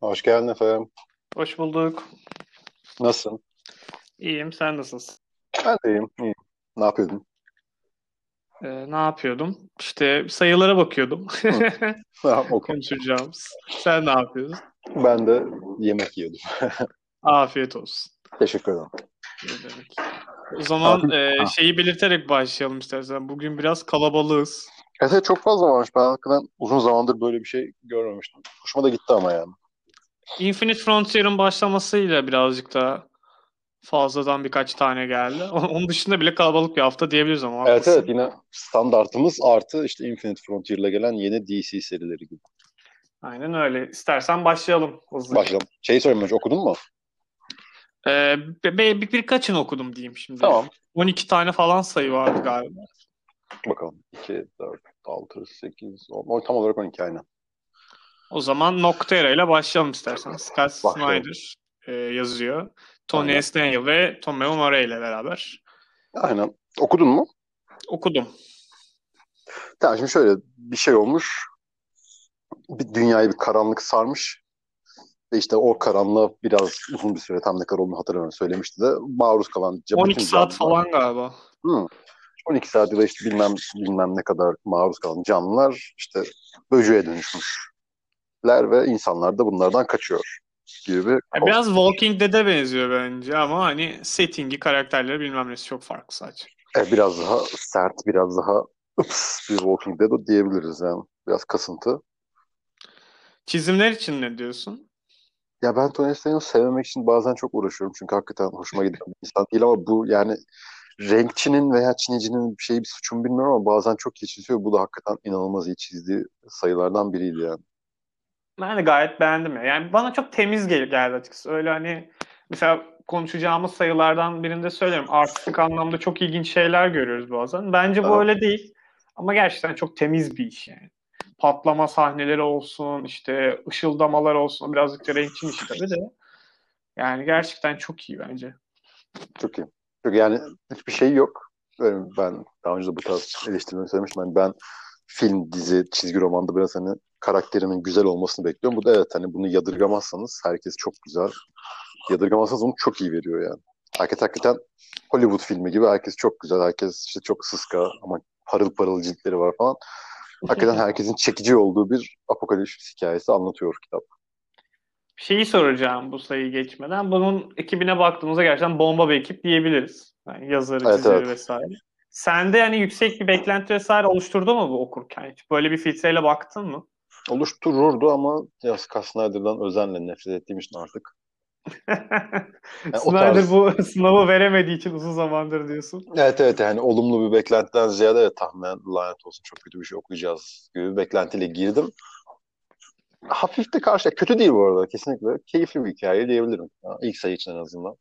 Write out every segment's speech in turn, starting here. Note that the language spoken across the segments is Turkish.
Hoş geldin efendim. Hoş bulduk. Nasılsın? İyiyim, sen nasılsın? Ben de iyiyim. iyiyim. Ne yapıyordun? Ee, ne yapıyordum? İşte sayılara bakıyordum. Tamam, okey. Konuşacağımız. Sen ne yapıyordun? Ben de yemek yiyordum. Afiyet olsun. Teşekkür ederim. Ne demek. O zaman Abi, e, ha. şeyi belirterek başlayalım istersen. Bugün biraz kalabalığız. Evet, çok fazla varmış. Ben hakikaten uzun zamandır böyle bir şey görmemiştim. Hoşuma da gitti ama yani. Infinite Frontier'ın başlamasıyla birazcık da fazladan birkaç tane geldi. Onun dışında bile kalabalık bir hafta diyebiliriz ama Evet haklısın. evet yine standartımız artı işte Infinite Frontier'la gelen yeni DC serileri gibi. Aynen öyle. İstersen başlayalım hızlıca. Başlayalım. Şeyi sorayım önce okudun mu? Ee, bir, bir, birkaçını okudum diyeyim şimdi. Tamam. 12 tane falan sayı vardı galiba. Bakalım. 2, 4, 6, 8, 10. Tam olarak 12 aynen. O zaman Noctera ile başlayalım istersen. Scott Başlayalım. Snyder e, yazıyor. Tony Aynen. Daniel ve Tomeu Morey ile beraber. Aynen. Okudun mu? Okudum. Tamam şimdi şöyle bir şey olmuş. Bir dünyayı bir karanlık sarmış. Ve işte o karanlığa biraz uzun bir süre tam ne kadar olduğunu hatırlamıyorum söylemişti de maruz kalan bütün 12 saat falan galiba. Hı. 12 saat ya işte bilmem bilmem ne kadar maruz kalan canlılar işte böceğe dönüşmüşler ve insanlar da bunlardan kaçıyor gibi bir biraz Walking Dead'e benziyor bence ama hani settingi, karakterleri bilmem nesi çok farklı sadece. E, biraz daha sert, biraz daha ups bir Walking Dead diyebiliriz yani. Biraz kasıntı. Çizimler için ne diyorsun? Ya ben Tony Stanley'i sevmemek için bazen çok uğraşıyorum. Çünkü hakikaten hoşuma giden bir insan değil ama bu yani renkçinin veya çinicinin bir şeyi bir suçum bilmiyorum ama bazen çok iyi çiziyor. Bu da hakikaten inanılmaz iyi çizdiği sayılardan biriydi yani. Ben de gayet beğendim ya. Yani bana çok temiz gel geldi açıkçası. Öyle hani mesela konuşacağımız sayılardan birinde söylerim. Artistik anlamda çok ilginç şeyler görüyoruz bazen. Bence bu Aha. öyle değil. Ama gerçekten çok temiz bir iş yani. Patlama sahneleri olsun, işte ışıldamalar olsun. Birazcık da renkçi işi tabii de. Yani gerçekten çok iyi bence. Çok iyi. Çünkü yani hiçbir şey yok. Ben daha önce de bu tarz eleştirilerimi söylemiştim. Yani ben film, dizi, çizgi romanda biraz hani karakterimin güzel olmasını bekliyorum. Bu da evet hani bunu yadırgamazsanız herkes çok güzel. Yadırgamazsanız onu çok iyi veriyor yani. Herkes hakikaten Hollywood filmi gibi herkes çok güzel. Herkes işte çok sıska ama parıl parıl ciltleri var falan. Hakikaten herkesin çekici olduğu bir apokalips hikayesi anlatıyor kitap. Şeyi soracağım bu sayıyı geçmeden. Bunun ekibine baktığımızda gerçekten bomba bir ekip diyebiliriz. Yani yazarı, Evet, çizeri evet. vesaire. Sende yani yüksek bir beklenti vesaire oluşturdu mu bu okurken? Hiç böyle bir filtreyle baktın mı? Oluştururdu ama Scott Snyder'dan özenle nefret ettiğim için artık. o Snyder tarz- bu sınavı veremediği için uzun zamandır diyorsun. Evet evet yani olumlu bir beklentiden ziyade evet, tahminen lanet olsun çok kötü bir şey okuyacağız gibi bir beklentiyle girdim. Hafif de karşı kötü değil bu arada kesinlikle. Keyifli bir hikaye diyebilirim. Ya, ilk sayı için en azından.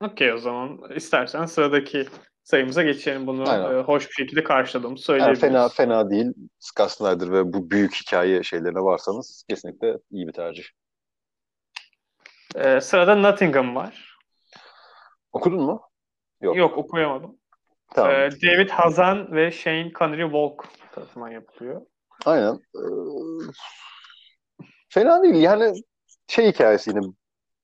Okey o zaman istersen sıradaki sayımıza geçelim. Bunu Aynen. e, hoş bir şekilde karşıladığımı Yani söyleyebiliriz. fena fena değil. Scott Snyder ve bu büyük hikaye şeylerine varsanız kesinlikle iyi bir tercih. E, sırada Nottingham var. Okudun mu? Yok. Yok okuyamadım. Tamam. E, David Hazan ve Shane Connery Walk tarafından yapılıyor. Aynen. Ee, fena değil. Yani şey hikayesi yine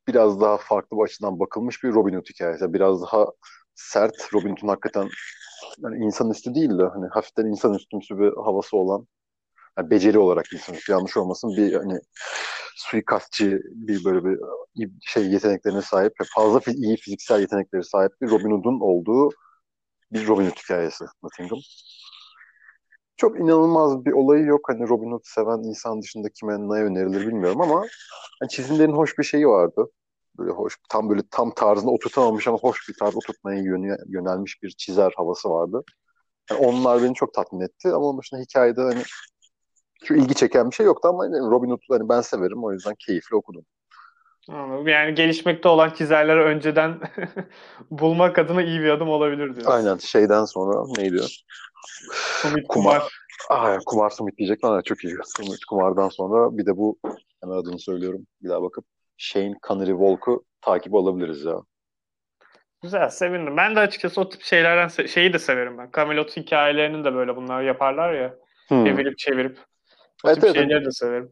biraz daha farklı bir açıdan bakılmış bir Robin Hood hikayesi. Biraz daha sert. Robin Hood'un hakikaten yani insanüstü değil de hani hafiften insanüstümsü bir havası olan yani beceri olarak insanüstü yanlış olmasın bir hani suikastçı bir böyle bir şey yeteneklerine sahip ve fazla iyi fiziksel yetenekleri sahip bir Robin Hood'un olduğu bir Robin Hood hikayesi Nottingham. Çok inanılmaz bir olayı yok. Hani Robin Hood seven insan dışında kime ne önerilir bilmiyorum ama hani çizimlerin hoş bir şeyi vardı. Böyle hoş, tam böyle tam tarzında oturtamamış ama hoş bir tarz oturtmaya yönelmiş bir çizer havası vardı. Yani onlar beni çok tatmin etti ama onun dışında hikayede hani şu ilgi çeken bir şey yoktu ama hani Robin Hood'u hani ben severim o yüzden keyifli okudum. Anladım. Yani gelişmekte olan çizerleri önceden bulmak adına iyi bir adım olabilir diyorsun. Aynen şeyden sonra neydi? Sumit Kumar. Kumar. Aa, Kumar Sumit diyecektim ama çok iyi. Sumit Kumar'dan sonra bir de bu hemen adını söylüyorum bir daha bakıp Shane Connery Walk'u takip alabiliriz ya. Güzel, sevindim. Ben de açıkçası o tip şeylerden se- şeyi de severim ben. Camelot hikayelerinin de böyle bunlar yaparlar ya. Hmm. Evirip çevirip. O Evet, tip evet. şeyleri de severim.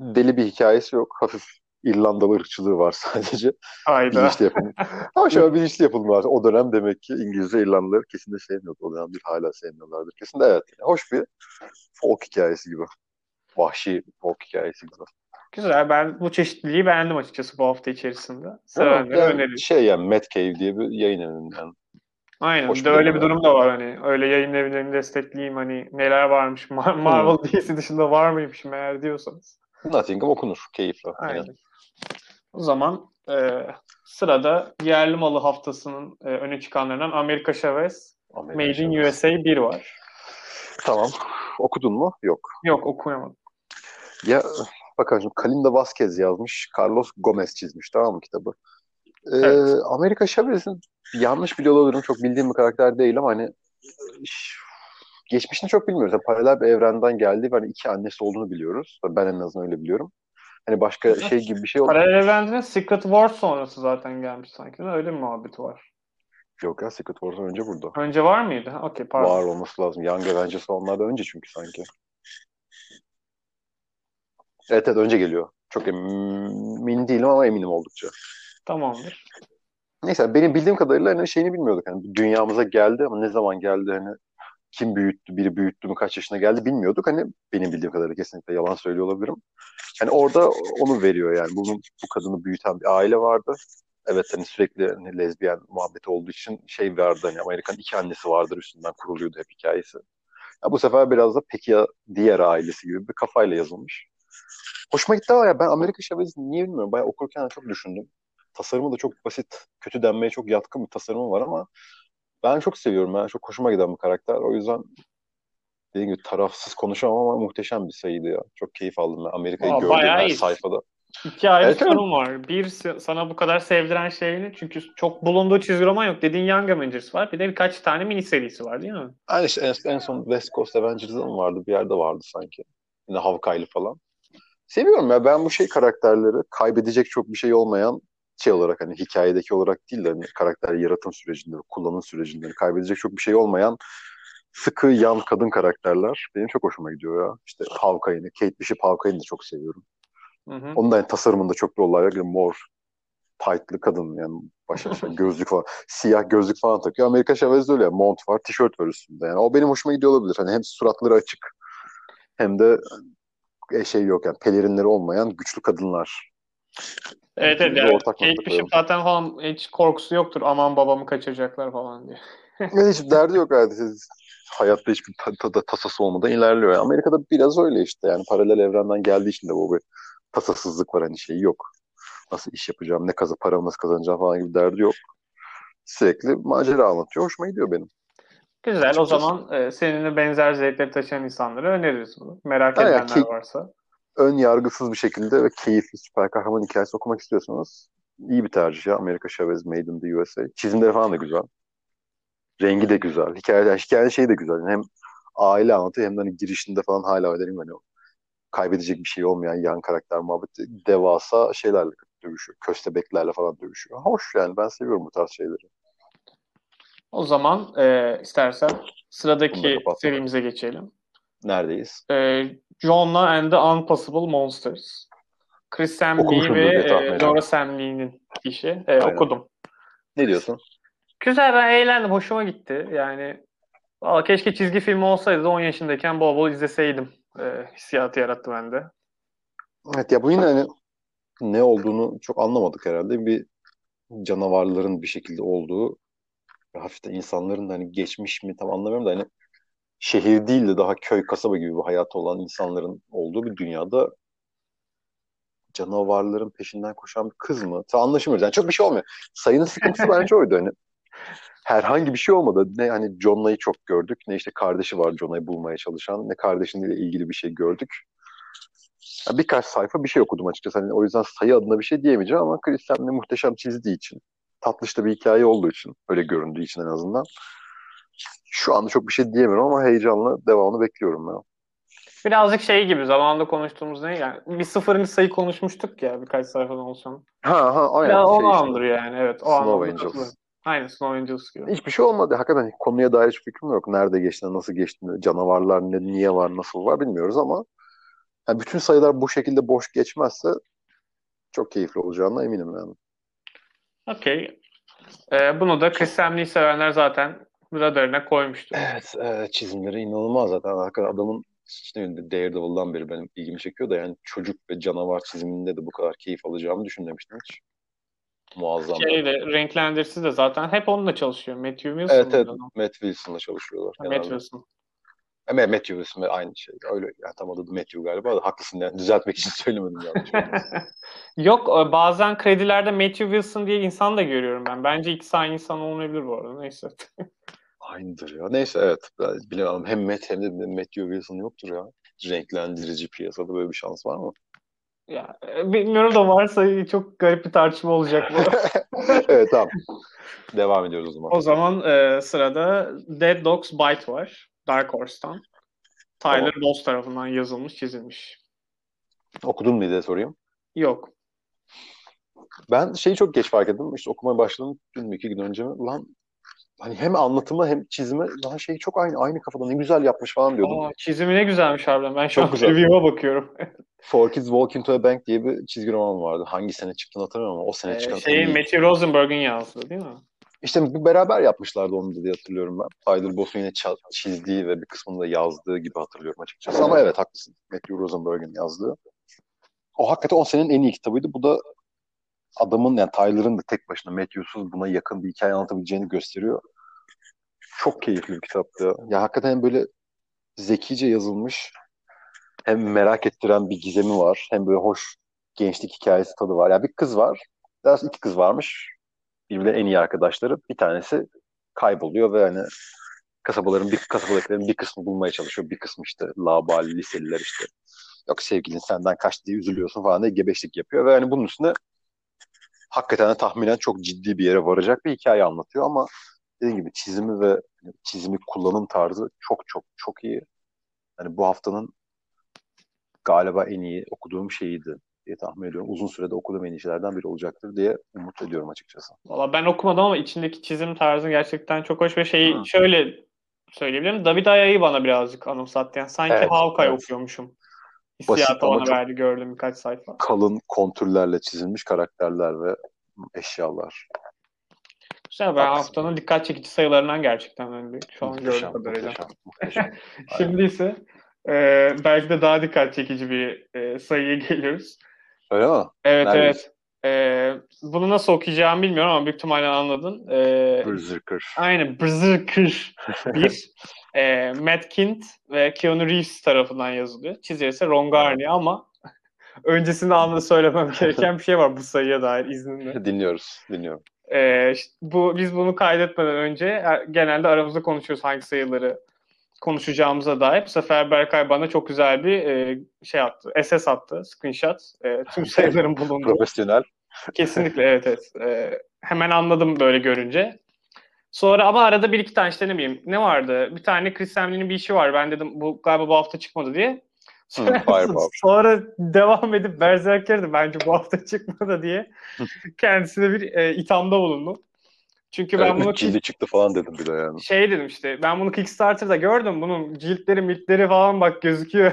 deli bir hikayesi yok. Hafif İrlandalı ırkçılığı var sadece. Hayda. Bilinçli yapılmış. Ama şöyle bilinçli yapılmış. O dönem demek ki İngilizce İrlandalıları kesin de sevmiyordu. O dönem bir hala sevmiyorlardır. Kesin de evet. Hoş bir folk hikayesi gibi. Vahşi folk hikayesi gibi. Güzel. Ben bu çeşitliliği beğendim açıkçası bu hafta içerisinde. Sevenlere yani öneririm. Şey yani Matt Cave diye bir yayın evinden. Aynen. Hoş bir de öyle bir durum da var hani. Öyle yayın evlerini destekleyeyim hani neler varmış. Marvel hmm. DC dışında var mıymış meğer diyorsanız. Nottingham okunur keyifle. Aynen. Yani. O zaman e, sırada yerli malı haftasının e, öne çıkanlarından Amerika Chavez Amerika Made in Chavez. USA 1 var. Tamam. Okudun mu? Yok. Yok okuyamadım. Ya bakalım Kalinda Vazquez yazmış. Carlos Gomez çizmiş tamam mı kitabı? Ee, evet. Amerika Chavez'in yanlış biliyor olabilirim. Çok bildiğim bir karakter değil ama hani geçmişini çok bilmiyoruz. Yani paralel bir evrenden geldi hani iki annesi olduğunu biliyoruz. Ben en azından öyle biliyorum. Hani başka şey gibi bir şey oldu. Paralel evrende Secret Wars sonrası zaten gelmiş sanki. Öyle bir muhabbet var. Yok ya Secret Wars'dan önce burada. Önce var mıydı? Okey pardon. Var olması lazım. Young Avengers onlardan önce çünkü sanki. Evet evet önce geliyor. Çok emin değilim ama eminim oldukça. Tamamdır. Neyse benim bildiğim kadarıyla hani şeyini bilmiyorduk. Hani dünyamıza geldi ama ne zaman geldi hani kim büyüttü, biri büyüttü mü, kaç yaşına geldi bilmiyorduk. Hani benim bildiğim kadarıyla kesinlikle yalan söylüyor olabilirim. Hani orada onu veriyor yani. Bunun, bu kadını büyüten bir aile vardı. Evet hani sürekli hani lezbiyen muhabbeti olduğu için şey vardı hani Amerikan iki annesi vardır üstünden kuruluyordu hep hikayesi. Ya bu sefer biraz da peki ya diğer ailesi gibi bir kafayla yazılmış. Hoşuma gitti ama ya ben Amerika Chavez'i niye bilmiyorum. Bayağı okurken çok düşündüm. Tasarımı da çok basit. Kötü denmeye çok yatkın bir tasarımı var ama ben çok seviyorum. Ben çok hoşuma giden bir karakter. O yüzden dediğim gibi tarafsız konuşamam ama muhteşem bir sayıydı ya. Çok keyif aldım ben Amerika'yı gördüm her sayfada. İki ayrı evet, sorun var. Bir sana bu kadar sevdiren şeyini çünkü çok bulunduğu çizgi roman yok. Dediğin Young Avengers var. Bir de birkaç tane mini serisi var değil mi? Yani işte en, en son West Coast Avengers'da mı vardı? Bir yerde vardı sanki. Yine Hawkeye'li falan. Seviyorum ya ben bu şey karakterleri kaybedecek çok bir şey olmayan şey olarak hani hikayedeki olarak değil de hani karakter yaratım sürecinde, kullanım sürecinde kaybedecek çok bir şey olmayan sıkı yan kadın karakterler benim çok hoşuma gidiyor ya. İşte Hawkeye'ni, Kate Bishop Hawkeye'ni de çok seviyorum. Hı hı. Onun da yani tasarımında çok bir olay var. Mor, tight'lı kadın yani baş aşağı gözlük falan. Siyah gözlük falan takıyor. Amerika Chavez öyle. Mont var, tişört var üstünde. Yani o benim hoşuma gidiyor olabilir. Hani hem suratları açık hem de şey yok yani pelerinleri olmayan güçlü kadınlar. Evet evet. Yani, Kate Bishop zaten falan hiç korkusu yoktur. Aman babamı kaçıracaklar falan diye. yani hiç derdi yok artık. Hayatta hiçbir ta- tasası olmadan ilerliyor. Yani Amerika'da biraz öyle işte. Yani paralel evrenden geldiği için de bu bir tasasızlık var. Hani şey yok. Nasıl iş yapacağım, ne kazı, para nasıl kazanacağım falan gibi derdi yok. Sürekli macera anlatıyor. Hoşuma gidiyor benim. Güzel. Açıkçası. O zaman e, seninle benzer zevkleri taşıyan insanlara öneririz bunu. Merak Aynen, edenler ki, varsa. Ön yargısız bir şekilde ve keyifli süper kahraman hikayesi okumak istiyorsanız iyi bir tercih ya. Amerika Chavez Made in the USA. Çizimleri falan da güzel. Rengi de güzel. Hikaye, hikaye şeyi de güzel. Yani hem aile anlatıyor hem de hani girişinde falan hala öyle hani kaybedecek bir şey olmayan yan karakter muhabbeti devasa şeylerle dövüşüyor. Köstebeklerle falan dövüşüyor. Hoş yani ben seviyorum bu tarz şeyleri. O zaman e, istersen sıradaki serimize geçelim. Neredeyiz? E, John'la and the Unpossible Monsters. Chris Sam Lee ve e, Laura Sam Lee'nin işi. E, okudum. Ne diyorsun? Güzel ben eğlendim. Hoşuma gitti. Yani Valla keşke çizgi film olsaydı 10 yaşındayken bol bol izleseydim. E, hissiyatı yarattı bende. Evet ya bu yine hani ne olduğunu çok anlamadık herhalde. Bir canavarların bir şekilde olduğu hafiften insanların da hani geçmiş mi tam anlamıyorum da hani şehir değil de daha köy kasaba gibi bir hayatı olan insanların olduğu bir dünyada canavarların peşinden koşan bir kız mı? Tam anlaşılmıyor. Yani çok bir şey olmuyor. Sayının sıkıntısı bence oydu hani. Herhangi bir şey olmadı. Ne hani John'layı çok gördük, ne işte kardeşi var John'layı bulmaya çalışan, ne kardeşiyle ilgili bir şey gördük. Yani birkaç sayfa bir şey okudum açıkçası. Hani o yüzden sayı adına bir şey diyemeyeceğim ama Christian'le muhteşem çizdiği için, tatlış da bir hikaye olduğu için, öyle göründüğü için en azından. Şu anda çok bir şey diyemiyorum ama heyecanla devamını bekliyorum ben. Birazcık şey gibi zamanında konuştuğumuz ne yani bir sıfırıncı sayı konuşmuştuk ya birkaç sayfadan olsun. Ha ha aynen. Ya şey andırıyor yani evet. O Snow Angels. Aynen Snow Angels gibi. Hiçbir şey olmadı. Hakikaten konuya dair hiçbir fikrim yok. Nerede geçtiğini, nasıl geçtiğini, canavarlar ne, niye var, nasıl var bilmiyoruz ama Yani bütün sayılar bu şekilde boş geçmezse çok keyifli olacağına eminim yani. Okey. Ee, bunu da Samney'i sevenler zaten radarına koymuştur. Evet, e, çizimleri inanılmaz zaten. Hakikaten adamın işte Daredevil'dan beri benim ilgimi çekiyor da yani çocuk ve canavar çiziminde de bu kadar keyif alacağımı düşünmemiştim hiç. Muazzam. Şeyle, renklendirisi de zaten hep onunla çalışıyor. Matthew Wilson. Evet evet Matt Wilson'la çalışıyorlar. Matt genelde. Wilson. Matthew ve aynı şey. Öyle yani tam adı Matthew galiba haklısın yani düzeltmek için söylemedim yanlış. Yok e, bazen kredilerde Matthew Wilson diye insan da görüyorum ben. Bence ikisi aynı insan olmayabilir bu arada. Neyse. Aynıdır ya. Neyse evet. Bilemem. Hem Matt hem de Matthew Wilson yoktur ya. Renklendirici piyasada böyle bir şans var mı? Ya, e, bilmiyorum da varsa çok garip bir tartışma olacak bu. evet tamam. Devam ediyoruz o zaman. o zaman e, sırada Dead Dogs Bite var. Dark Horse'tan. Tyler Tamam. Boss tarafından yazılmış, çizilmiş. Okudun mu diye sorayım. Yok. Ben şeyi çok geç fark ettim. İşte okumaya başladım dün mü iki gün önce mi? Lan hani hem anlatımı hem çizimi daha şey çok aynı aynı kafada ne güzel yapmış falan diyordum. Aa, çizimi ne güzelmiş harbiden. Ben şu Çok an güzel. review'a bakıyorum. Four Kids Walk Into a Bank diye bir çizgi roman vardı. Hangi sene çıktığını hatırlamıyorum ama o sene Ee, çıkan. iyi- Matthew Rosenberg'in yazdığı değil mi? İşte bir beraber yapmışlardı onu da diye hatırlıyorum ben. Tyler Boss'un yine çizdiği ve bir kısmını da yazdığı gibi hatırlıyorum açıkçası. Ama evet haklısın. Matthew Rosenberg'in yazdığı. O hakikaten o senenin en iyi kitabıydı. Bu da adamın yani Tyler'ın da tek başına Matthew'suz buna yakın bir hikaye anlatabileceğini gösteriyor. Çok keyifli bir kitaptı. Ya hakikaten böyle zekice yazılmış hem merak ettiren bir gizemi var. Hem böyle hoş gençlik hikayesi tadı var. Yani bir kız var. Doğrusu iki kız varmış. Birbirlerinin en iyi arkadaşları. Bir tanesi kayboluyor ve hani kasabaların bir kasabadakilerin bir kısmı bulmaya çalışıyor. Bir kısmı işte labali liseliler işte yok sevgilin senden kaçtı diye üzülüyorsun falan diye gebeşlik yapıyor ve hani bunun üstüne hakikaten tahminen çok ciddi bir yere varacak bir hikaye anlatıyor ama dediğim gibi çizimi ve çizimi kullanım tarzı çok çok çok iyi. Hani bu haftanın galiba en iyi okuduğum şeyiydi diye tahmin ediyorum. Uzun sürede okuduğum en iyi şeylerden biri olacaktır diye umut ediyorum açıkçası. Valla ben okumadım ama içindeki çizim tarzı gerçekten çok hoş ve şeyi Hı. şöyle söyleyebilirim. David Aya'yı bana birazcık anımsattı. Yani sanki Evet, Hawkeye evet. okuyormuşum. Hissiyatı bana verdi gördüğüm birkaç sayfa. Kalın kontürlerle çizilmiş karakterler ve eşyalar. Güzel ben haftanın dikkat çekici sayılarından gerçekten önde şu an gördüğüm kadarıyla. muhteşem, muhteşem. Şimdi ise e, belki de daha dikkat çekici bir e, sayıya geliyoruz. Öyle mi? Evet Neredeyiz? evet. E, bunu nasıl okuyacağımı bilmiyorum ama büyük ihtimalle anladın. E, Berserker. Aynen Berserker 1 e, Matt Kint ve Keanu Reeves tarafından yazılıyor. Çizer ise Ron Garney ama öncesinde anla söylemem gereken bir şey var bu sayıya dair izninle. Dinliyoruz, dinliyorum. E, işte bu biz bunu kaydetmeden önce e, genelde aramızda konuşuyoruz hangi sayıları konuşacağımıza dair. Bu sefer Berkay bana çok güzel bir e, şey attı. SS attı. Screenshot. E, tüm sayıların bulunduğu. Profesyonel. Kesinlikle evet evet. Ee, hemen anladım böyle görünce. Sonra ama arada bir iki tane işte ne bileyim ne vardı? Bir tane Chris Samley'nin bir işi var. Ben dedim bu galiba bu hafta çıkmadı diye. Sonra devam edip Berserker'di bence bu hafta çıkmadı diye kendisine bir e, ithamda bulundum. Çünkü ben Evet, bunu cildi çıktı falan dedim bir de yani. şey dedim işte ben bunu Kickstarter'da gördüm. Bunun ciltleri miltleri falan bak gözüküyor.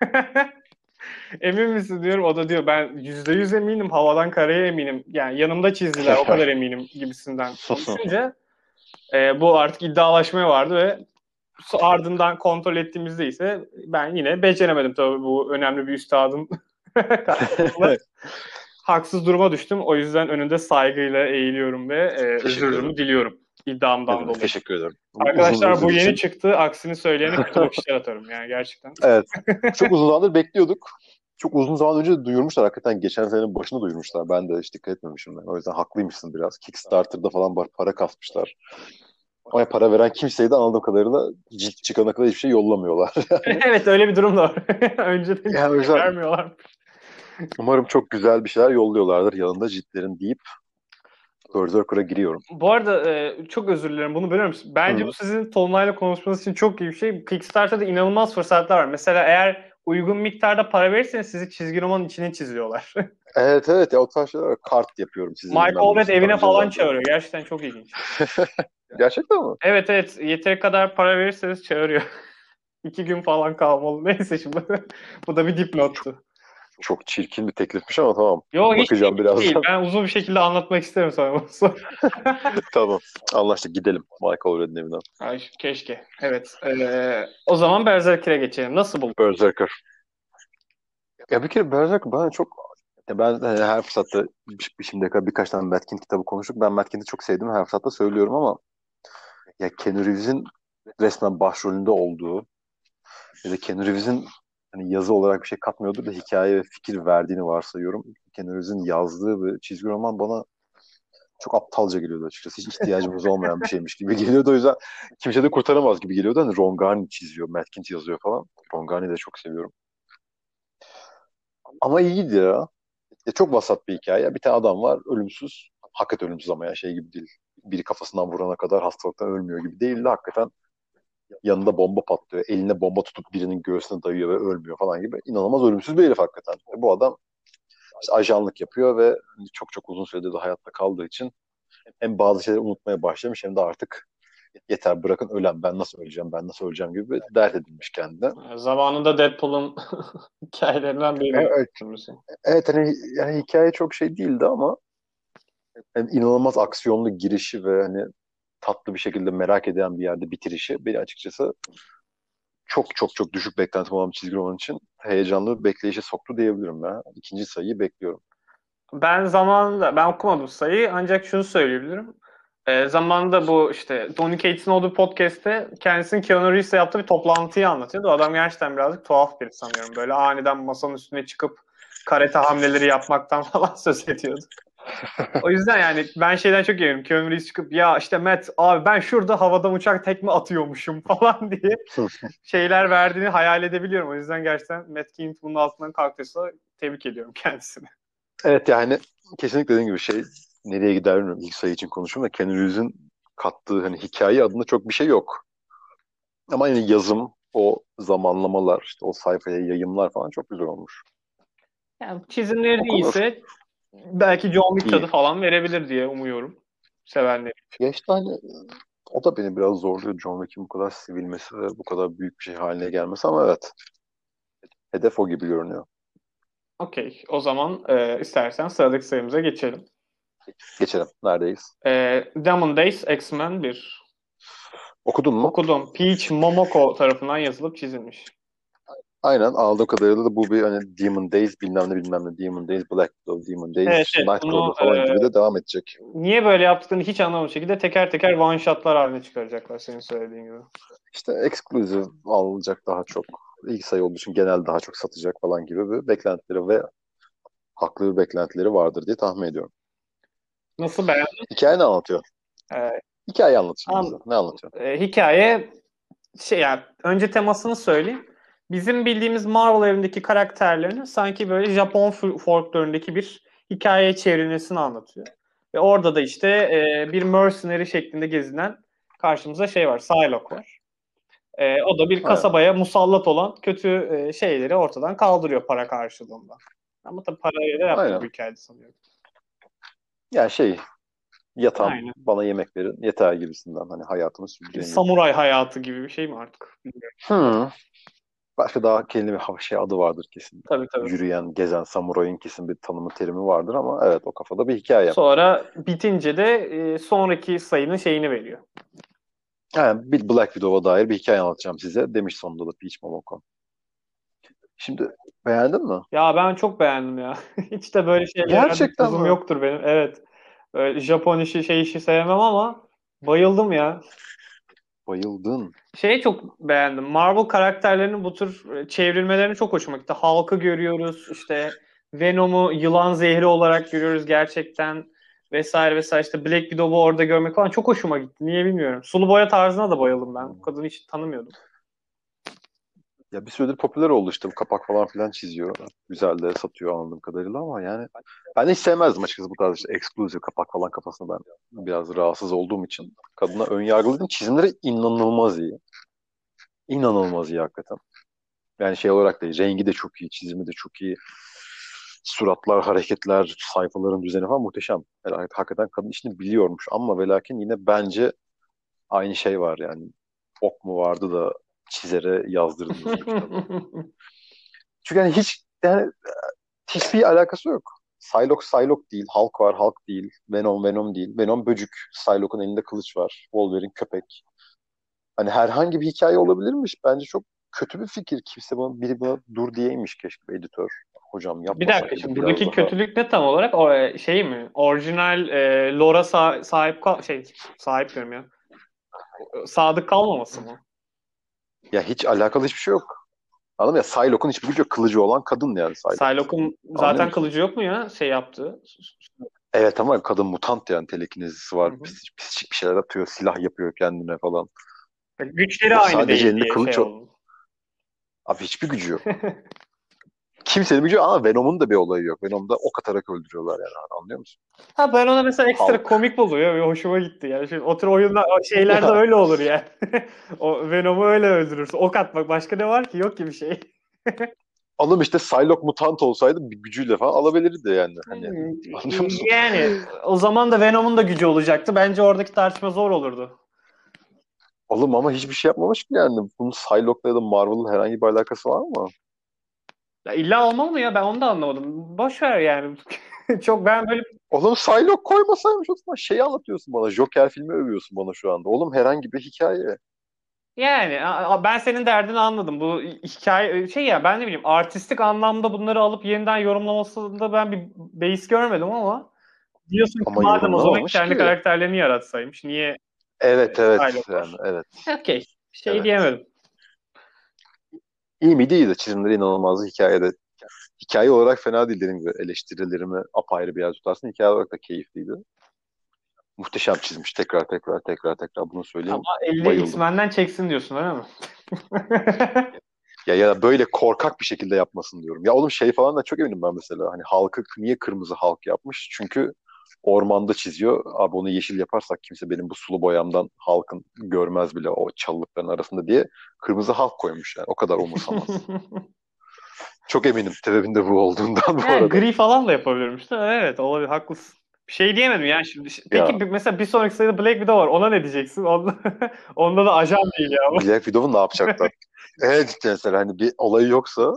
Emin misin diyorum. O da diyor ben yüzde yüz eminim. Havadan karaya eminim. Yani yanımda çizdiler o kadar eminim gibisinden konuşunca e, bu artık iddialaşmaya vardı ve ardından kontrol ettiğimizde ise ben yine beceremedim tabii bu önemli bir karşısında. Haksız duruma düştüm. O yüzden önünde saygıyla eğiliyorum ve e, özürümü diliyorum iddiamdan dolayı. Teşekkür ederim. Arkadaşlar Uzun bu yeni için. çıktı. Aksini söyleyene kötü bakışlar atarım yani gerçekten. Evet. Çok uzun zamandır bekliyorduk. Çok uzun zaman önce de duyurmuşlar. Hakikaten geçen senenin başında duyurmuşlar. Ben de hiç dikkat etmemişim. Yani. O yüzden haklıymışsın biraz. Kickstarter'da falan para kasmışlar. Ama para veren kimseyi de anladığım kadarıyla cilt çıkana kadar hiçbir şey yollamıyorlar. evet öyle bir durum da var. Önceden yani vermiyorlar. Umarım çok güzel bir şeyler yolluyorlardır yanında ciltlerin deyip Berserker'a giriyorum. Bu arada e, çok özür dilerim bunu bölüyorum. Bence Hı. bu sizin Tolunay'la konuşmanız için çok iyi bir şey. Kickstarter'da inanılmaz fırsatlar var. Mesela eğer uygun miktarda para verirseniz sizi çizgi romanın içine çiziyorlar. Evet evet ya o tarz şeyler var. kart yapıyorum sizin. Mike Allred evine falan çağırıyor. Gerçekten çok ilginç. Gerçekten mi? Evet evet yeteri kadar para verirseniz çağırıyor. iki gün falan kalmalı. Neyse şimdi bu da bir dipnottu. Çok çirkin bir teklifmiş ama tamam. Yok hiç Bakacağım birazdan. değil. Ben uzun bir şekilde anlatmak isterim sana. tamam. Anlaştık gidelim Michael Red'in evinden. Ay, keşke. Evet. Ee, o zaman Berserker'e geçelim. Nasıl buldun? Berserker. Ya bir kere Berserker bana çok ben hani her fırsatta şimdiye kadar birkaç tane Matt kitabı konuştuk. Ben Matt çok sevdim. Her fırsatta söylüyorum ama ya Keanu Reeves'in resmen başrolünde olduğu ya da Keanu Reeves'in hani yazı olarak bir şey katmıyordur da hikaye ve fikir verdiğini varsayıyorum. Keanu Reeves'in yazdığı bir çizgi roman bana çok aptalca geliyordu açıkçası. Hiç ihtiyacımız olmayan bir şeymiş gibi geliyordu. O yüzden kimse de kurtaramaz gibi geliyordu. Hani Ron Garney çiziyor, Matt Kindt yazıyor falan. Ron Garney'i de çok seviyorum. Ama iyiydi ya. ya. Çok vasat bir hikaye. Bir tane adam var, ölümsüz. Hakikaten ölümsüz ama ya şey gibi değil. Biri kafasından vurana kadar hastalıktan ölmüyor gibi değil de hakikaten yanında bomba patlıyor. Eline bomba tutup birinin göğsüne dayıyor ve ölmüyor falan gibi. İnanılmaz ölümsüz bir herif hakikaten. E bu adam işte ajanlık yapıyor ve çok çok uzun süredir de hayatta kaldığı için hem bazı şeyleri unutmaya başlamış hem de artık yeter bırakın ölen ben nasıl öleceğim ben nasıl öleceğim gibi bir dert edinmiş kendine. Zamanında Deadpool'un hikayelerinden biri. Evet, evet hani yani hikaye çok şey değildi ama yani inanılmaz aksiyonlu girişi ve hani tatlı bir şekilde merak eden bir yerde bitirişi beni açıkçası çok çok çok düşük beklentim olan bir çizgi roman için heyecanlı bir bekleyişe soktu diyebilirim ya. İkinci sayıyı bekliyorum. Ben zamanında ben okumadım sayıyı ancak şunu söyleyebilirim. E, zamanında bu işte Donny Cates'in olduğu podcast'te kendisinin Keanu Reeves'le yaptığı bir toplantıyı anlatıyordu. Adam gerçekten birazcık tuhaf biri sanıyorum. Böyle aniden masanın üstüne çıkıp karate hamleleri yapmaktan falan söz ediyordu. O yüzden yani ben şeyden çok eminim. Keanu Reeves çıkıp ya işte Matt abi ben şurada havadan uçak tekme atıyormuşum falan diye şeyler verdiğini hayal edebiliyorum. O yüzden gerçekten Matt Kindt bunun altından kalktıysa tebrik ediyorum kendisini. Evet yani kesinlikle dediğim gibi şey nereye gider bilmiyorum. İlk sayı için konuşuyorum da Keanu Reeves'in kattığı hani hikaye adında çok bir şey yok. Ama yani yazım, o zamanlamalar, işte o sayfaya yayımlar falan çok güzel olmuş. Yani çizimleri Okunur. iyiyse belki John Wick tadı falan verebilir diye umuyorum sevenler için. İşte hani o da beni biraz zorluyor John Wick'in bu kadar sivilmesi ve bu kadar büyük bir şey haline gelmesi ama evet. Hedef o gibi görünüyor. Okey. O zaman e, istersen sıradaki sayımıza geçelim. Geçelim. Neredeyiz? E, Demon Days X-Men 1. Okudun mu? Okudum. Peach Momoko tarafından yazılıp çizilmiş. Aynen aldığım kadarıyla da bu bir hani Demon Days bilmem ne bilmem ne Demon Days, Black Widow, Demon Days, evet, evet, Nightcrawler falan e, gibi de devam edecek. Niye böyle yaptıklarını hiç anlamadım şekilde teker teker one shotlar haline çıkaracaklar senin söylediğin gibi. İşte exclusive alacak daha çok. İlk sayı olduğu için genel daha çok satacak falan gibi bir beklentileri ve haklı bir beklentileri vardır diye tahmin ediyorum. Nasıl beğendin? Hikaye ne anlatıyor? Ee, hikaye anlatıyor. An- ne anlatıyor? E, hikaye şey yani önce temasını söyleyeyim bizim bildiğimiz Marvel evindeki karakterlerini sanki böyle Japon folklorundaki bir hikaye çevrilmesini anlatıyor. Ve orada da işte e, bir mercenary şeklinde gezinen karşımıza şey var, Psylocke var. E, o da bir kasabaya evet. musallat olan kötü e, şeyleri ortadan kaldırıyor para karşılığında. Ama tabii parayla da yapmıyor bu hikayede sanıyorum. Ya şey yatan Aynen. bana yemek verin yeter gibisinden hani hayatımı sürdüreyim. Samuray hayatı gibi bir şey mi artık? Bilmiyorum. Hmm. Başka daha kelime bir şey adı vardır kesin. Tabii tabii. Yürüyen, gezen samurayın kesin bir tanımı terimi vardır ama evet o kafada bir hikaye. Sonra bitince de e, sonraki sayının şeyini veriyor. Yani bir Black Widow'a dair bir hikaye anlatacağım size. Demiş sonunda da Peach Momoko. Şimdi beğendin mi? Ya ben çok beğendim ya. Hiç de böyle şeyler Gerçekten mi? yoktur benim. Evet. Böyle Japon işi şey işi sevmem ama bayıldım ya. Bayıldın. Şeyi çok beğendim. Marvel karakterlerinin bu tür e, çevrilmelerini çok hoşuma gitti. Hulk'ı görüyoruz. işte Venom'u yılan zehri olarak görüyoruz gerçekten vesaire vesaire işte Black Widow'u orada görmek falan çok hoşuma gitti. Niye bilmiyorum. Sulu boya tarzına da bayıldım ben. Bu kadını hiç tanımıyordum. Ya bir süredir popüler oldu işte bu kapak falan filan çiziyor. Güzel de satıyor anladığım kadarıyla ama yani ben hiç sevmezdim açıkçası bu tarz işte exclusive kapak falan kafasında ben biraz rahatsız olduğum için. Kadına ön yargılıydım. Çizimleri inanılmaz iyi. İnanılmaz iyi hakikaten. Yani şey olarak da rengi de çok iyi, çizimi de çok iyi. Suratlar, hareketler, sayfaların düzeni falan muhteşem. Yani hakikaten kadın işini biliyormuş ama ve yine bence aynı şey var yani. Ok mu vardı da çizere yazdırdınız bu kitabı. Çünkü yani hiç yani hiçbir alakası yok. Psylocke Psylocke değil, Hulk var Hulk değil, Venom Venom değil. Venom böcük, Psylocke'un elinde kılıç var, Wolverine köpek. Hani herhangi bir hikaye olabilirmiş. Bence çok kötü bir fikir. Kimse bana, biri buna dur diyeymiş keşke editör. Hocam yapma. Bir dakika şimdi buradaki daha... kötülük ne tam olarak? O e, şey mi? Orijinal e, Lora sah- sahip kal şey sahip diyorum ya. Sadık kalmaması mı? Ya hiç alakalı hiçbir şey yok. Anladın mı ya? Psylocke'un hiçbir gücü yok. Kılıcı olan kadın yani Psylocke. Psylocke'un zaten kılıcı yok mu ya? Şey yaptı. Evet ama kadın mutant yani telekinezisi var. Pis, pislik bir şeyler atıyor. Silah yapıyor kendine falan. Güçleri o aynı değil diye kılıç şey oldu. Abi hiçbir gücü yok. Kimsenin gücü ama Venom'un da bir olayı yok. Venom'da ok atarak öldürüyorlar yani anlıyor musun? Ha ben ona mesela ekstra Halk. komik buluyor ve hoşuma gitti. Yani şimdi o tür oyunlar şeylerde öyle olur yani. o Venom'u öyle öldürürsün. Ok atmak başka ne var ki? Yok ki bir şey. Oğlum işte Psylocke mutant olsaydı bir gücüyle falan alabilirdi yani. Hani, hmm, anlıyor musun? Yani o zaman da Venom'un da gücü olacaktı. Bence oradaki tartışma zor olurdu. Oğlum ama hiçbir şey yapmamış ki yani. Bunun Psylocke'la ya da Marvel'ın herhangi bir alakası var mı? Ya illa olmalı mı ya? Ben onu da anlamadım. Boş ver yani. Çok ben böyle... Oğlum Psylocke koymasaymış o zaman şeyi anlatıyorsun bana. Joker filmi övüyorsun bana şu anda. Oğlum herhangi bir hikaye. Yani ben senin derdini anladım. Bu hikaye şey ya ben ne bileyim artistik anlamda bunları alıp yeniden yorumlamasında ben bir beis görmedim ama diyorsun ki madem o zaman kendi ki. karakterlerini yaratsaymış. Niye Evet evet yani, evet. Okey. Şey evet. diyemedim. İyi mi değil de çizimleri inanılmaz hikayede. Hikaye olarak fena değil dediğim gibi eleştirilerimi apayrı bir yer tutarsın. Hikaye olarak da keyifliydi. Muhteşem çizmiş tekrar tekrar tekrar tekrar bunu söyleyeyim. Ama elini X-Men'den çeksin diyorsun öyle mi? ya ya böyle korkak bir şekilde yapmasın diyorum. Ya oğlum şey falan da çok eminim ben mesela. Hani halkı niye kırmızı halk yapmış? Çünkü ormanda çiziyor. Abi onu yeşil yaparsak kimse benim bu sulu boyamdan halkın görmez bile o çalılıkların arasında diye kırmızı halk koymuş yani. O kadar umursamaz. Çok eminim sebebinde bu olduğundan bu yani, arada. Gri falan da yapabilirmiş de evet olabilir haklısın. Bir şey diyemedim yani şimdi. Peki ya. mesela bir sonraki sayıda Black Widow var. Ona ne diyeceksin? Onda, onda da ajan değil ya. Black Widow'u ne yapacaklar? evet mesela hani bir olayı yoksa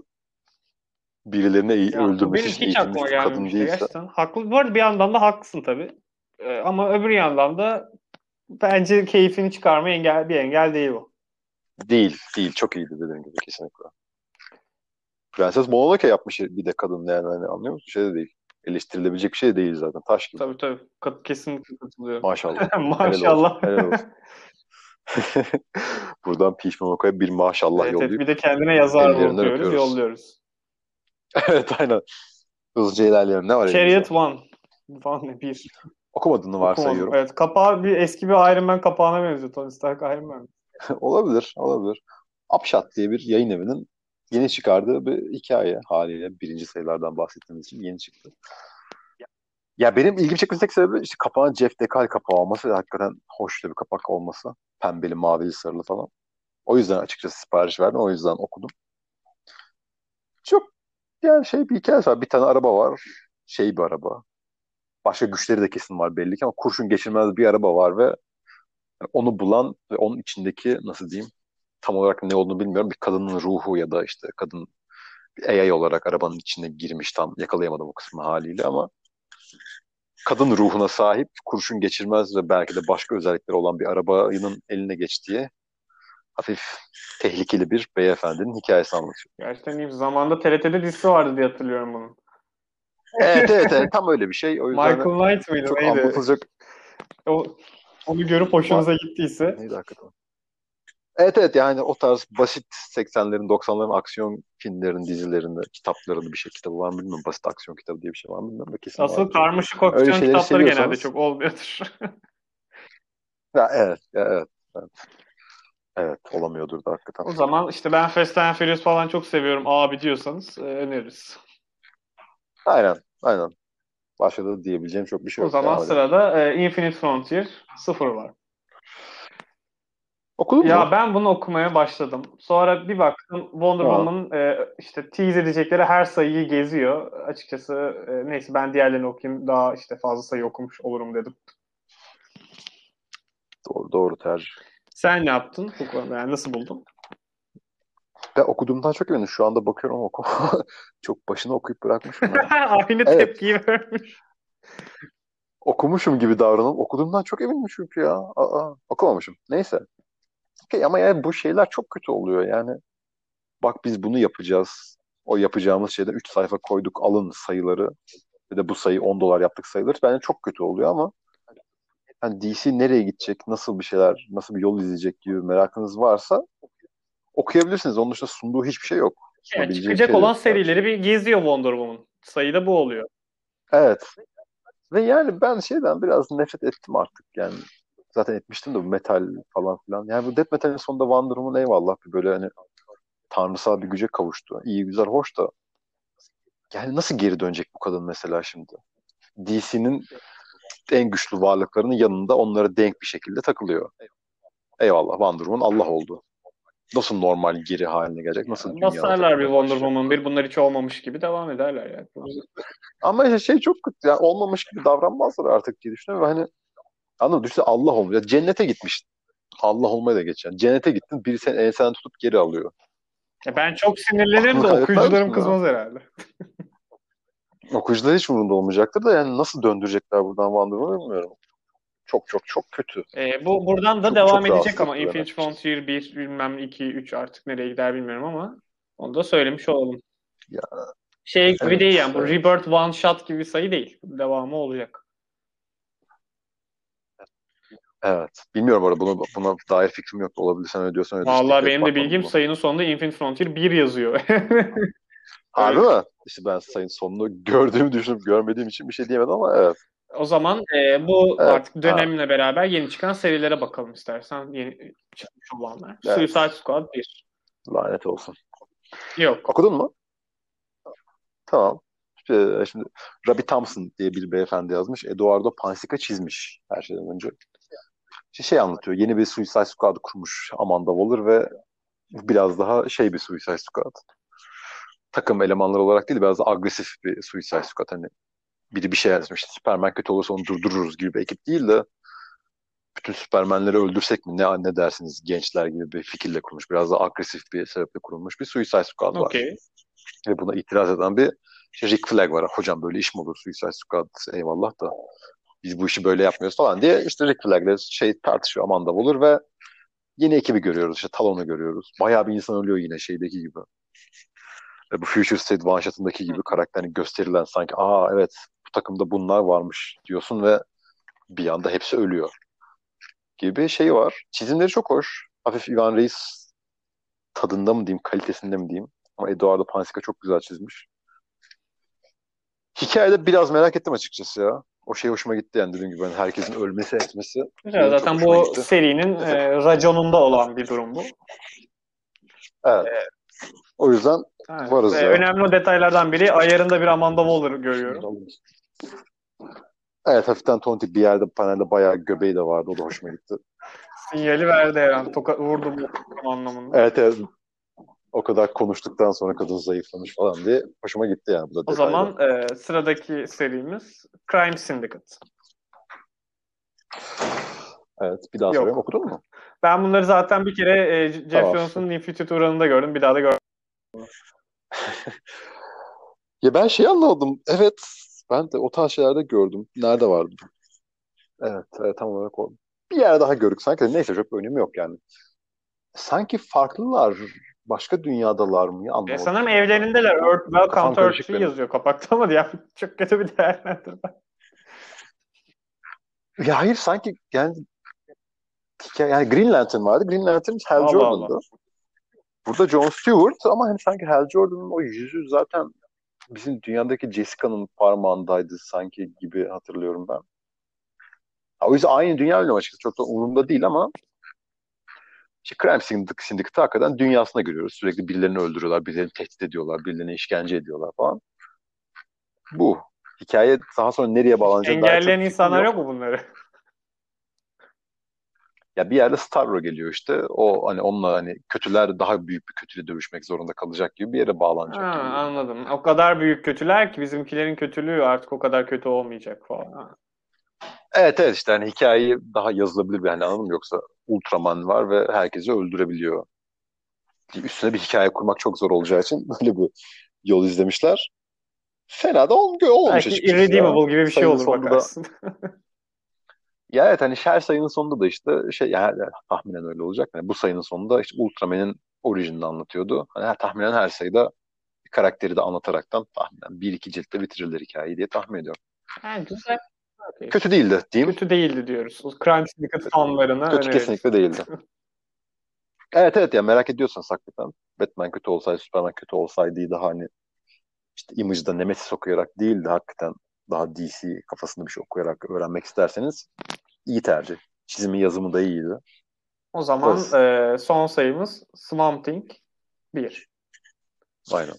birilerine iyi ya, öldürmesi için hiç aklıma kadın değilse. Gerçekten. Haklı. Bu arada bir yandan da haklısın tabii. Ee, ama öbür yandan da bence keyfini çıkarma engel bir engel değil bu. Değil, değil. Çok iyiydi dediğim gibi kesinlikle. Prenses Mononoke yapmış bir de kadın yani hani anlıyor musun? Şey de değil. Eleştirilebilecek bir şey de değil zaten. Taş gibi. Tabii tabii. Kesinlikle katılıyorum. Maşallah. Maşallah. Helal olsun. Helal olsun. Buradan Peach Monoka'ya bir maşallah evet, yollayıp. Evet, bir de kendine yazar diyoruz, yolluyoruz. evet aynen. Hızlıca ilerleyelim. Ne var Chariot One. One bir. Okumadığını varsayıyorum. Evet. Kapağı bir eski bir Iron Man kapağına benziyor. Tony Stark Iron Man. olabilir. Olabilir. Upshot diye bir yayın evinin yeni çıkardığı bir hikaye haliyle. Birinci sayılardan bahsettiğimiz için yeni çıktı. Ya benim ilgimi çekmesi tek sebebi işte kapağın Jeff Dekal kapağı olması hakikaten hoş bir kapak olması. Pembeli, mavili, sarılı falan. O yüzden açıkçası sipariş verdim. O yüzden okudum. Çok yani şey bir hikaye var. Bir tane araba var. Şey bir araba. Başka güçleri de kesin var belli ki ama kurşun geçirmez bir araba var ve onu bulan ve onun içindeki nasıl diyeyim tam olarak ne olduğunu bilmiyorum. Bir kadının ruhu ya da işte kadın AI olarak arabanın içine girmiş tam yakalayamadım o kısmı haliyle ama kadın ruhuna sahip kurşun geçirmez ve belki de başka özellikleri olan bir arabanın eline geçtiği hafif tehlikeli bir beyefendinin hikayesi anlatıyor. Gerçekten iyi. Zamanında TRT'de dizisi vardı diye hatırlıyorum bunun. Evet evet, evet tam öyle bir şey. O yüzden Michael Knight mıydı? Çok neydi? anlatılacak. O, onu görüp hoşunuza gittiyse. Neydi hakikaten? Evet evet yani o tarz basit 80'lerin 90'ların aksiyon filmlerin dizilerinde kitaplarında bir şey kitabı var mı bilmiyorum. Basit aksiyon kitabı diye bir şey var mı bilmiyorum. Kesin Asıl var. karmaşık aksiyon kitapları genelde çok olmuyordur. ya, evet, ya, evet, evet. Evet olamıyordur da hakikaten. O zaman işte ben Fast and Furious falan çok seviyorum abi diyorsanız e, öneririz. Aynen aynen. Başka da diyebileceğim çok bir şey o yok. O zaman sırada e, Infinite Frontier sıfır var. Okudun ya mu? ben bunu okumaya başladım. Sonra bir baktım Wonder Woman'ın e, işte tease edecekleri her sayıyı geziyor. Açıkçası e, neyse ben diğerlerini okuyayım daha işte fazla sayı okumuş olurum dedim. Doğru doğru tercih. Sen ne yaptın bu konuda? Yani nasıl buldun? Ben okuduğumdan çok eminim. Şu anda bakıyorum oku. çok başını okuyup bırakmışım. Aynı evet. tepkiyi vermiş. Okumuşum gibi davranıp okuduğumdan çok eminim çünkü ya. Aa, okumamışım. Neyse. Okay, ama yani bu şeyler çok kötü oluyor yani. Bak biz bunu yapacağız. O yapacağımız şeyden 3 sayfa koyduk alın sayıları. Ve de bu sayı 10 dolar yaptık sayılır. Bence çok kötü oluyor ama hani DC nereye gidecek, nasıl bir şeyler, nasıl bir yol izleyecek gibi merakınız varsa okuyabilirsiniz. Onun dışında sunduğu hiçbir şey yok. Yani çıkacak şey olan serileri bir geziyor Wonder Woman. Sayıda bu oluyor. Evet. Ve yani ben şeyden biraz nefret ettim artık yani. Zaten etmiştim de bu metal falan filan. Yani bu death metal'in sonunda Wonder Woman eyvallah bir böyle hani tanrısal bir güce kavuştu. İyi güzel hoş da yani nasıl geri dönecek bu kadın mesela şimdi? DC'nin en güçlü varlıklarının yanında onlara denk bir şekilde takılıyor. Eyvallah Wonder Woman Allah oldu. Nasıl normal geri haline gelecek? Nasıl dünya? Basarlar bir Wonder Woman bir bunlar hiç olmamış gibi devam ederler yani. Ama şey çok kötü. Yani olmamış gibi davranmazlar artık diye düşünüyorum. Hani anladın mı? Allah olmuyor. Cennete gitmiş. Allah olmaya da geçen. Cennete gittin biri seni ensenden tutup geri alıyor. Ben çok sinirlenirim de okuyucularım kızmaz herhalde. Okuyucular hiç umurunda olmayacaktır da yani nasıl döndürecekler buradan Wonder bilmiyorum. Çok çok çok kötü. E, bu buradan da çok, devam çok edecek ama Infinite Frontier 1 bilmem 2 3 artık nereye gider bilmiyorum ama onu da söylemiş olalım. Ya, şey gibi evet, değil yani bu Rebirth One Shot gibi sayı değil. Devamı olacak. Evet. Bilmiyorum orada bunu, buna dair fikrim yok. Olabilir sen öyle diyorsan öyle. Valla benim de bilgim sayının sonunda Infinite Frontier 1 yazıyor. Harbi mi? İşte ben sayının sonunu gördüğümü düşünüp görmediğim için bir şey diyemedim ama evet. O zaman e, bu evet, artık dönemle ha. beraber yeni çıkan serilere bakalım istersen. Yeni çıkmış olanlar. Evet. Suicide Squad 1. Lanet olsun. Yok. Okudun mu? Tamam. İşte, şimdi Robbie Thompson diye bir beyefendi yazmış. Eduardo Pansica çizmiş her şeyden önce. İşte şey anlatıyor. Yeni bir Suicide Squad kurmuş Amanda Waller ve biraz daha şey bir Suicide Squad. Takım elemanları olarak değil biraz daha agresif bir Suicide Squad. Hani biri bir şey yazmış. Superman kötü olursa onu durdururuz gibi bir ekip değil de bütün Superman'leri öldürsek mi ne ne dersiniz gençler gibi bir fikirle kurmuş. Biraz daha agresif bir sebeple kurulmuş bir Suicide Squad var. Okay. Ve buna itiraz eden bir Rick Flag var. Hocam böyle iş mi olur Suicide Squad eyvallah da biz bu işi böyle yapmıyoruz falan diye işte Rick Flag'le şey tartışıyor Amanda olur ve yeni ekibi görüyoruz. İşte Talon'u görüyoruz. Bayağı bir insan ölüyor yine şeydeki gibi. Ve bu Future State shot'ındaki gibi karakterini gösterilen sanki aa evet bu takımda bunlar varmış diyorsun ve bir anda hepsi ölüyor gibi şey var. Çizimleri çok hoş. Hafif Ivan Reis tadında mı diyeyim, kalitesinde mi diyeyim. Ama Eduardo Pansica çok güzel çizmiş. Hikayede biraz merak ettim açıkçası ya. O şey hoşuma gitti yani dediğim gibi. Yani herkesin ölmesi etmesi. Evet, zaten bu gitti. serinin e, raconunda olan bir durum bu. Evet. Ee, o yüzden evet. varız e, ya. Önemli o detaylardan biri ayarında bir Amanda Waller görüyorum. Evet hafiften tontik bir yerde panelde bayağı göbeği de vardı. O da hoşuma gitti. Sinyali verdi herhalde. Toka, vurdu bu anlamında. Evet evet. O kadar konuştuktan sonra kadın zayıflamış falan diye hoşuma gitti yani. Bu da o zaman e, sıradaki serimiz Crime Syndicate. Evet bir daha soruyorum. Okudun mu? Ben bunları zaten bir kere e, Jeff tamam. Johnson'ın Infinity Uran'ında gördüm. Bir daha da gördüm. ya ben şey anlamadım. Evet ben de o tarz şeylerde gördüm. Nerede vardı? Evet, evet tam olarak o. Bir yer daha gördük sanki. Neyse çok önemi yok yani. Sanki farklılar başka dünyadalar mı? Ya, anlamadım. E, sanırım evlerindeler. Earth, Welcome to Earth yazıyor kapakta ama ya çok kötü bir değerlendirme. Ya hayır sanki yani hikaye, yani Green Lantern vardı. Green Lantern Hal Allah Jordan'dı. Burada John Stewart ama hani sanki Hal Jordan'ın o yüzü zaten bizim dünyadaki Jessica'nın parmağındaydı sanki gibi hatırlıyorum ben. O yüzden aynı dünya öyle açıkçası çok da umurumda değil ama işte Crime Syndicate'ı hakikaten dünyasına görüyoruz. Sürekli birilerini öldürüyorlar, birilerini tehdit ediyorlar, birilerini işkence ediyorlar falan. Bu. Hikaye daha sonra nereye bağlanacak? Engelleyen insanlar yok. yok mu bunları? Ya bir yerde Starro geliyor işte. O hani onunla hani kötüler daha büyük bir kötüyle dövüşmek zorunda kalacak gibi bir yere bağlanacak. Ha, anladım. O kadar büyük kötüler ki bizimkilerin kötülüğü artık o kadar kötü olmayacak falan. Ha. Evet evet işte hani hikayeyi daha yazılabilir bir hani anladın mı? Yoksa Ultraman var ve herkesi öldürebiliyor. üstüne bir hikaye kurmak çok zor olacağı için böyle bir yol izlemişler. Fena da olmuyor, olmuş Belki Irredeemable gibi bir şey olur bakarsın. Da... ya evet hani her sayının sonunda da işte şey yani tahminen öyle olacak. Yani bu sayının sonunda işte Ultraman'in orijinini anlatıyordu. Hani her, tahminen her sayıda bir karakteri de anlataraktan tahminen bir iki ciltte bitirirler hikayeyi diye tahmin ediyorum. Yani güzel. Kötü değildi değil mi? Kötü değildi diyoruz. O Crime Syndicate fanlarına Kötü kesinlikle değildi. evet evet ya merak ediyorsan hakikaten Batman kötü olsaydı, Superman kötü olsaydı daha hani işte Image'da Nemesis okuyarak değil de hakikaten daha DC kafasında bir şey okuyarak öğrenmek isterseniz iyi tercih. Çizimi yazımı da iyiydi. O zaman e, son sayımız Swamp Thing 1. Aynen.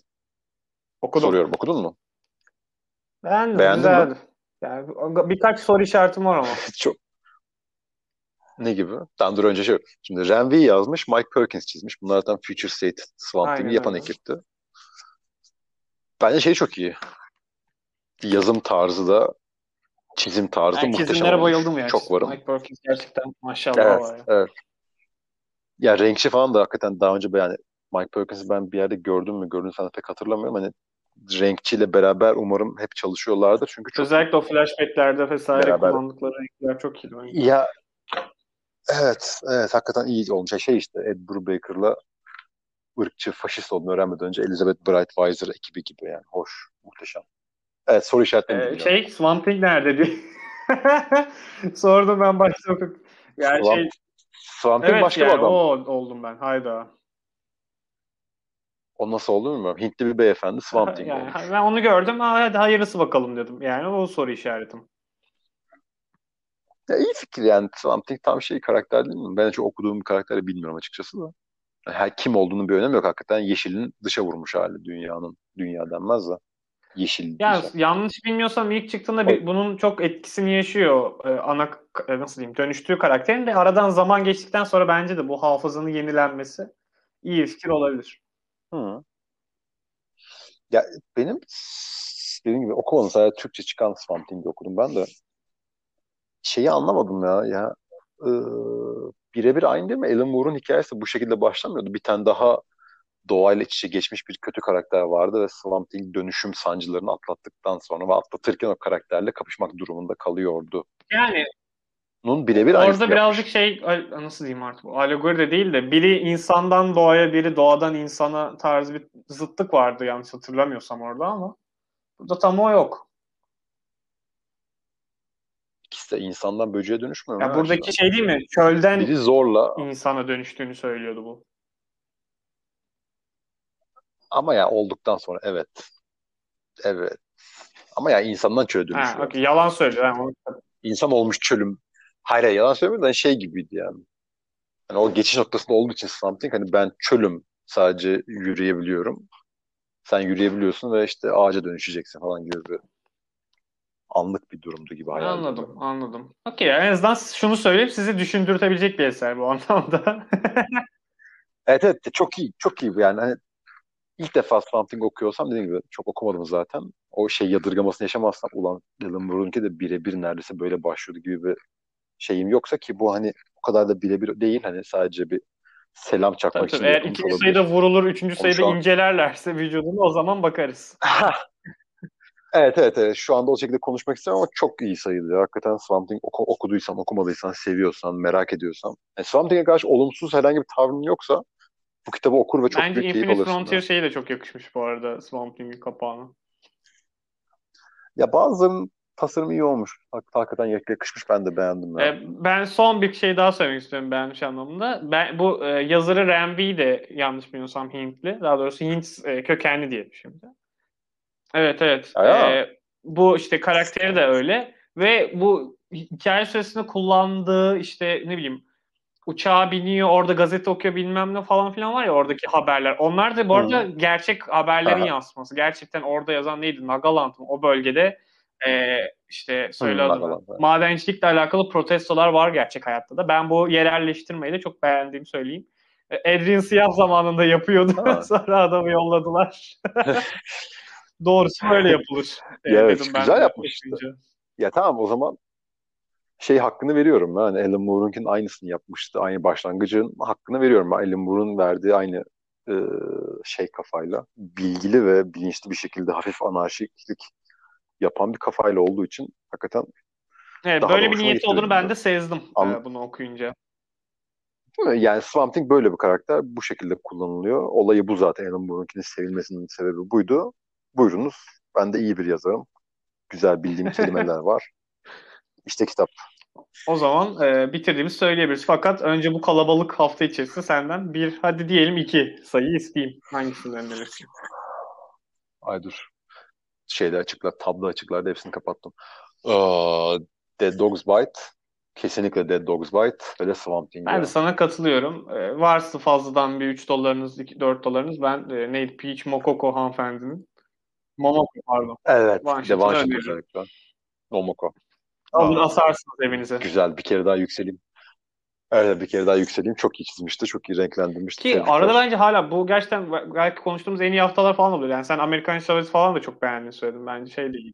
Okudum. Soruyorum okudun mu? Beğendim. Beğendin güzeldi. Mi? Yani birkaç soru işaretim var ama. Çok. Ne gibi? Daha dur önce şey. Şimdi Ren V yazmış, Mike Perkins çizmiş. Bunlardan Future State Swamp Thing'i yapan öyle. ekipti. Bence şey çok iyi. Yazım tarzı da çizim tarzı yani muhteşem Çizimlere bayıldım ya. Çok varım. Mike Perkins gerçekten maşallah evet, var ya. Evet. Ya renkçi falan da hakikaten daha önce yani Mike Perkins'i ben bir yerde gördüm mü gördüm sana pek hatırlamıyorum. Hani renkçiyle beraber umarım hep çalışıyorlardır. Çünkü çok Özellikle o flashbacklerde vesaire beraber... kullandıkları renkler çok iyi. Bence. Ya evet, evet hakikaten iyi olmuş. Şey işte Ed Brubaker'la ırkçı, faşist olduğunu öğrenmeden önce Elizabeth Brightweiser ekibi gibi yani. Hoş, muhteşem. Evet soru işaretleri. Ee, şey Swamp Thing nerede diye. Sordum ben başta. Yani Swamp, şey... Swamp Thing evet, başka yani, bir adam. o oldum ben. Hayda. O nasıl oldu bilmiyorum. Hintli bir beyefendi Swamp Thing yani, olmuş. Ben onu gördüm. Aa, hadi hayırlısı bakalım dedim. Yani o soru işaretim. Ya iyi fikir yani. Swamp Thing tam şey karakter değil mi? Ben çok okuduğum bir karakteri bilmiyorum açıkçası da. Her kim olduğunun bir önemi yok hakikaten. Yeşilin dışa vurmuş hali dünyanın. Dünya denmez de. Yeşil. Ya dışa. yanlış bilmiyorsam ilk çıktığında bir, bunun çok etkisini yaşıyor. Ee, ana nasıl diyeyim dönüştüğü karakterin de aradan zaman geçtikten sonra bence de bu hafızanın yenilenmesi iyi fikir olabilir. Hı. Ya benim dediğim gibi okumadım sadece Türkçe çıkan Swamp okudum ben de. Şeyi anlamadım ya. Ya e, birebir aynı değil mi? Alan Moore'un hikayesi bu şekilde başlamıyordu. Bir tane daha doğayla iç içe geçmiş bir kötü karakter vardı ve Swamp Thing dönüşüm sancılarını atlattıktan sonra ve atlatırken o karakterle kapışmak durumunda kalıyordu. Yani Nun birebir Orada birazcık şey nasıl diyeyim artık alegori de değil de biri insandan doğaya biri doğadan insana tarzı bir zıtlık vardı yanlış hatırlamıyorsam orada ama burada tam o yok. İkisi de insandan böceğe dönüşmüyor mu? Ya buradaki şey değil mi? Çölden biri zorla insana dönüştüğünü söylüyordu bu. Ama ya olduktan sonra evet. Evet. Ama ya insandan çöle dönüşüyor. Ha, okay. Yalan söylüyor. Yani. İnsan olmuş çölüm Hayır, yalan söylemiyorum da şey gibiydi yani. Hani o geçiş noktasında olduğu için something hani ben çölüm sadece yürüyebiliyorum. Sen yürüyebiliyorsun ve işte ağaca dönüşeceksin falan gibi bir anlık bir durumdu gibi hayal Anladım, ediyorum. anladım. Okey, en azından şunu söyleyeyim sizi düşündürtebilecek bir eser bu anlamda. evet evet çok iyi, çok iyi yani hani ilk defa Something okuyorsam dediğim gibi çok okumadım zaten. O şey yadırgamasını yaşamazsam ulan Alan Moore'unki de birebir neredeyse böyle başlıyordu gibi bir şeyim yoksa ki bu hani o kadar da birebir değil hani sadece bir selam çakmak tabii, için. Eğer ikinci olabilir. sayıda vurulur, üçüncü Onu sayıda an... incelerlerse vücudunu o zaman bakarız. evet evet evet şu anda o şekilde konuşmak istiyorum ama çok iyi sayılıyor. Hakikaten Swamp Thing oku, okuduysan, okumadıysan, seviyorsan, merak ediyorsan. Yani Swamp Thing'e karşı olumsuz herhangi bir tavrın yoksa bu kitabı okur ve çok Bence büyük keyif alırsın. Bence Infinite Frontier şeyi de çok yakışmış bu arada Swamp Thing'in kapağına. Ya bazılarının tasarım iyi olmuş. Hakikaten yakışmış. Ben de beğendim. Yani. E, ben son bir şey daha söylemek istiyorum beğenmiş anlamında. Ben bu e, yazarı Ramvi de yanlış bilmiyorsam Hintli. Daha doğrusu Hint e, kökenli diye şimdi. Evet evet. E, bu işte karakteri de öyle ve bu hikaye süresinde kullandığı işte ne bileyim uçağa biniyor, orada gazete okuyor bilmem ne falan filan var ya oradaki haberler. Onlar da bu arada hmm. gerçek haberlerin Aha. yansıması. Gerçekten orada yazan neydi? Nagaland mı? O bölgede e, işte söyle adını. Madencilikle alakalı protestolar var gerçek hayatta da. Ben bu yerelleştirmeyi de çok beğendiğimi söyleyeyim. Adrian Siyah zamanında yapıyordu. Sonra adamı yolladılar. Doğrusu böyle yapılır. ya evet, ben güzel yapmıştı. Ya tamam o zaman şey hakkını veriyorum. Yani Alan Moore'unkinin aynısını yapmıştı. Aynı başlangıcın hakkını veriyorum. Alan Moore'un verdiği aynı e, şey kafayla bilgili ve bilinçli bir şekilde hafif anarşiklik yapan bir kafayla olduğu için hakikaten Evet, böyle bir niyeti olduğunu ben de. sezdim e, bunu okuyunca. Yani Swamp Thing böyle bir karakter. Bu şekilde kullanılıyor. Olayı bu zaten. Alan Moore'unkinin sevilmesinin sebebi buydu. Buyurunuz. Ben de iyi bir yazarım. Güzel bildiğim kelimeler var. İşte kitap. O zaman e, bitirdiğimizi söyleyebiliriz. Fakat önce bu kalabalık hafta içerisinde senden bir, hadi diyelim iki sayı isteyeyim. Hangisini önerirsin? Ay dur. Şeyde açıklar, tablo açıklarda hepsini kapattım. Aa, Dead Dogs Bite. Kesinlikle Dead Dogs Bite ve de Swamp Thing. Ben de sana katılıyorum. E, varsa fazladan bir 3 dolarınız, 2, 4 dolarınız ben e, neydi? Peach Mokoko hanımefendinin. Momoko pardon. Evet. One de One Shot özellikle. Momoko. Alın asarsınız evinize. Güzel. Bir kere daha yükseleyim. Evet bir kere daha yükseleyim. Çok iyi çizmişti. Çok iyi renklendirmişti. Ki Tebrikler. arada bence hala bu gerçekten belki konuştuğumuz en iyi haftalar falan oluyor. Yani sen Amerikan Chavez falan da çok beğendiğini söyledin. Bence şey değil.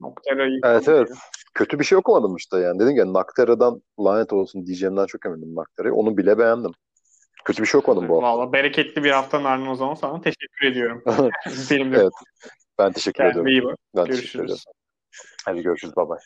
Noctera'yı Evet evet. Kötü bir şey okumadım işte yani. Dedim ya Naktera'dan lanet olsun diyeceğimden çok eminim Naktera'yı. Onu bile beğendim. Kötü bir şey okumadım bu hafta. Valla bereketli bir haftanın ardından o zaman sana teşekkür ediyorum. Benim de Evet. Ben teşekkür kendine ediyorum. iyi bak. Ben Görüşürüz. Hadi görüşürüz. Bye bye.